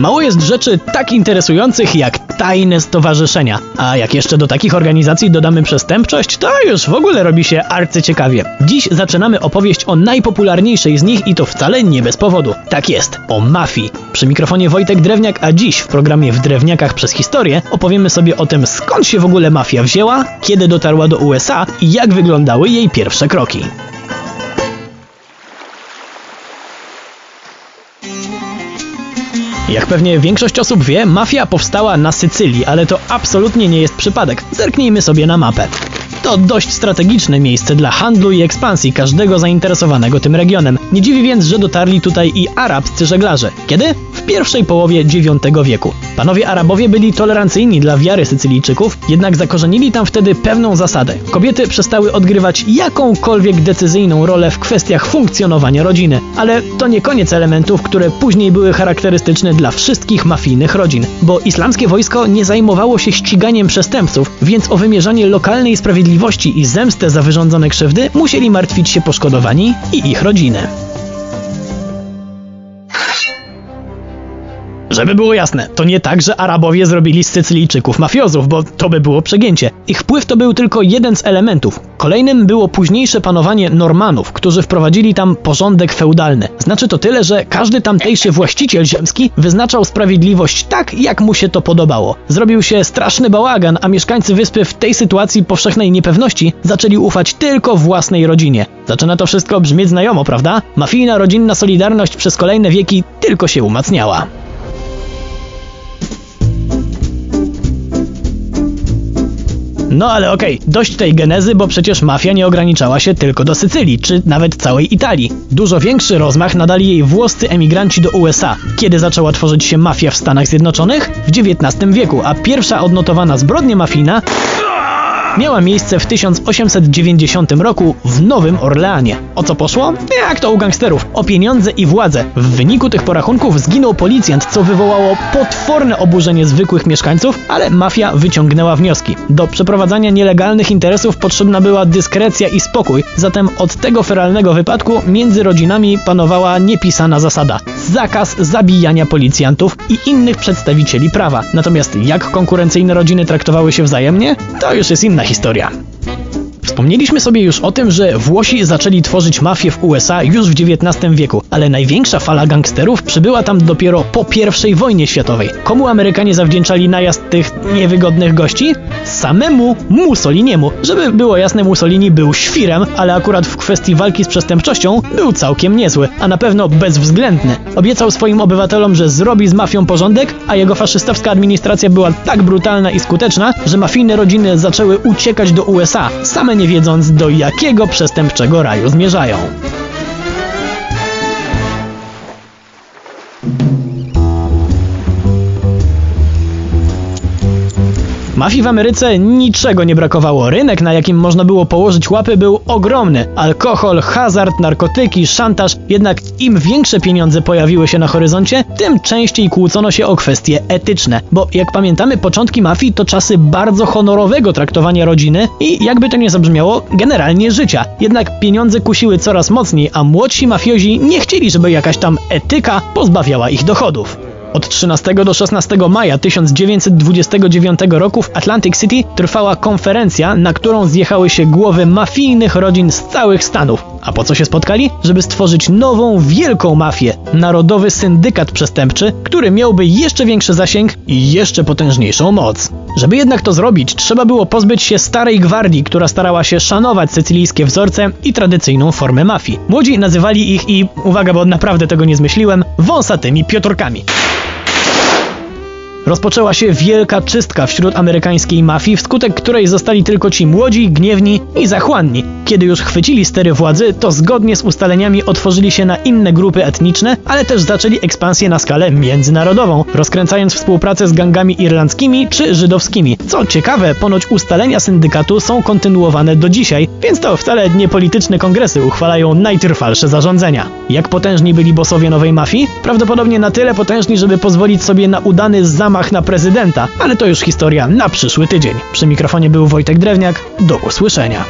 Mało jest rzeczy tak interesujących jak tajne stowarzyszenia. A jak jeszcze do takich organizacji dodamy przestępczość, to już w ogóle robi się arcyciekawie. Dziś zaczynamy opowieść o najpopularniejszej z nich i to wcale nie bez powodu. Tak jest, o mafii. Przy mikrofonie Wojtek Drewniak, a dziś w programie W Drewniakach przez historię opowiemy sobie o tym skąd się w ogóle mafia wzięła, kiedy dotarła do USA i jak wyglądały jej pierwsze kroki. Jak pewnie większość osób wie, mafia powstała na Sycylii, ale to absolutnie nie jest przypadek. Zerknijmy sobie na mapę. To dość strategiczne miejsce dla handlu i ekspansji każdego zainteresowanego tym regionem. Nie dziwi więc, że dotarli tutaj i arabscy żeglarze. Kiedy? Pierwszej połowie IX wieku. Panowie Arabowie byli tolerancyjni dla wiary Sycylijczyków, jednak zakorzenili tam wtedy pewną zasadę. Kobiety przestały odgrywać jakąkolwiek decyzyjną rolę w kwestiach funkcjonowania rodziny. Ale to nie koniec elementów, które później były charakterystyczne dla wszystkich mafijnych rodzin, bo islamskie wojsko nie zajmowało się ściganiem przestępców, więc o wymierzanie lokalnej sprawiedliwości i zemstę za wyrządzone krzywdy musieli martwić się poszkodowani i ich rodziny. Żeby było jasne, to nie tak, że Arabowie zrobili z Sycylijczyków mafiozów, bo to by było przegięcie. Ich wpływ to był tylko jeden z elementów. Kolejnym było późniejsze panowanie Normanów, którzy wprowadzili tam porządek feudalny. Znaczy to tyle, że każdy tamtejszy właściciel ziemski wyznaczał sprawiedliwość tak, jak mu się to podobało. Zrobił się straszny bałagan, a mieszkańcy wyspy w tej sytuacji powszechnej niepewności zaczęli ufać tylko własnej rodzinie. Zaczyna to wszystko brzmieć znajomo, prawda? Mafijna rodzinna solidarność przez kolejne wieki tylko się umacniała. No ale okej, okay, dość tej genezy, bo przecież mafia nie ograniczała się tylko do Sycylii, czy nawet całej Italii. Dużo większy rozmach nadali jej włoscy emigranci do USA. Kiedy zaczęła tworzyć się mafia w Stanach Zjednoczonych? W XIX wieku, a pierwsza odnotowana zbrodnia mafijna miała miejsce w 1890 roku w Nowym Orleanie. O co poszło? Jak to u gangsterów? O pieniądze i władzę. W wyniku tych porachunków zginął policjant, co wywołało potworne oburzenie zwykłych mieszkańców, ale mafia wyciągnęła wnioski. Do przeprowadzania nielegalnych interesów potrzebna była dyskrecja i spokój, zatem od tego feralnego wypadku między rodzinami panowała niepisana zasada. Zakaz zabijania policjantów i innych przedstawicieli prawa. Natomiast jak konkurencyjne rodziny traktowały się wzajemnie? To już jest inna historia. Wspomnieliśmy sobie już o tym, że Włosi zaczęli tworzyć mafię w USA już w XIX wieku, ale największa fala gangsterów przybyła tam dopiero po I wojnie światowej. Komu Amerykanie zawdzięczali najazd tych niewygodnych gości? Samemu Mussoliniemu. Żeby było jasne, Mussolini był świrem, ale akurat w kwestii walki z przestępczością był całkiem niezły, a na pewno bezwzględny. Obiecał swoim obywatelom, że zrobi z mafią porządek, a jego faszystowska administracja była tak brutalna i skuteczna, że mafijne rodziny zaczęły uciekać do USA. Same nie wiedząc do jakiego przestępczego raju zmierzają. Mafii w Ameryce niczego nie brakowało. Rynek, na jakim można było położyć łapy, był ogromny. Alkohol, hazard, narkotyki, szantaż. Jednak im większe pieniądze pojawiły się na horyzoncie, tym częściej kłócono się o kwestie etyczne. Bo jak pamiętamy, początki mafii to czasy bardzo honorowego traktowania rodziny i jakby to nie zabrzmiało, generalnie życia. Jednak pieniądze kusiły coraz mocniej, a młodsi mafiozi nie chcieli, żeby jakaś tam etyka pozbawiała ich dochodów. Od 13 do 16 maja 1929 roku w Atlantic City trwała konferencja, na którą zjechały się głowy mafijnych rodzin z całych Stanów. A po co się spotkali? Żeby stworzyć nową, wielką mafię, narodowy syndykat przestępczy, który miałby jeszcze większy zasięg i jeszcze potężniejszą moc. Żeby jednak to zrobić, trzeba było pozbyć się starej gwardii, która starała się szanować sycylijskie wzorce i tradycyjną formę mafii. Młodzi nazywali ich i, uwaga, bo naprawdę tego nie zmyśliłem, wąsatymi piotrkami. Rozpoczęła się wielka czystka wśród amerykańskiej mafii, wskutek której zostali tylko ci młodzi, gniewni i zachłanni. Kiedy już chwycili stery władzy, to zgodnie z ustaleniami otworzyli się na inne grupy etniczne, ale też zaczęli ekspansję na skalę międzynarodową, rozkręcając współpracę z gangami irlandzkimi czy żydowskimi. Co ciekawe, ponoć ustalenia syndykatu są kontynuowane do dzisiaj, więc to wcale nie polityczne kongresy uchwalają najtrwalsze zarządzenia. Jak potężni byli bosowie nowej mafii? Prawdopodobnie na tyle potężni, żeby pozwolić sobie na udany zamach zamach na prezydenta, ale to już historia na przyszły tydzień. Przy mikrofonie był Wojtek Drewniak. Do usłyszenia.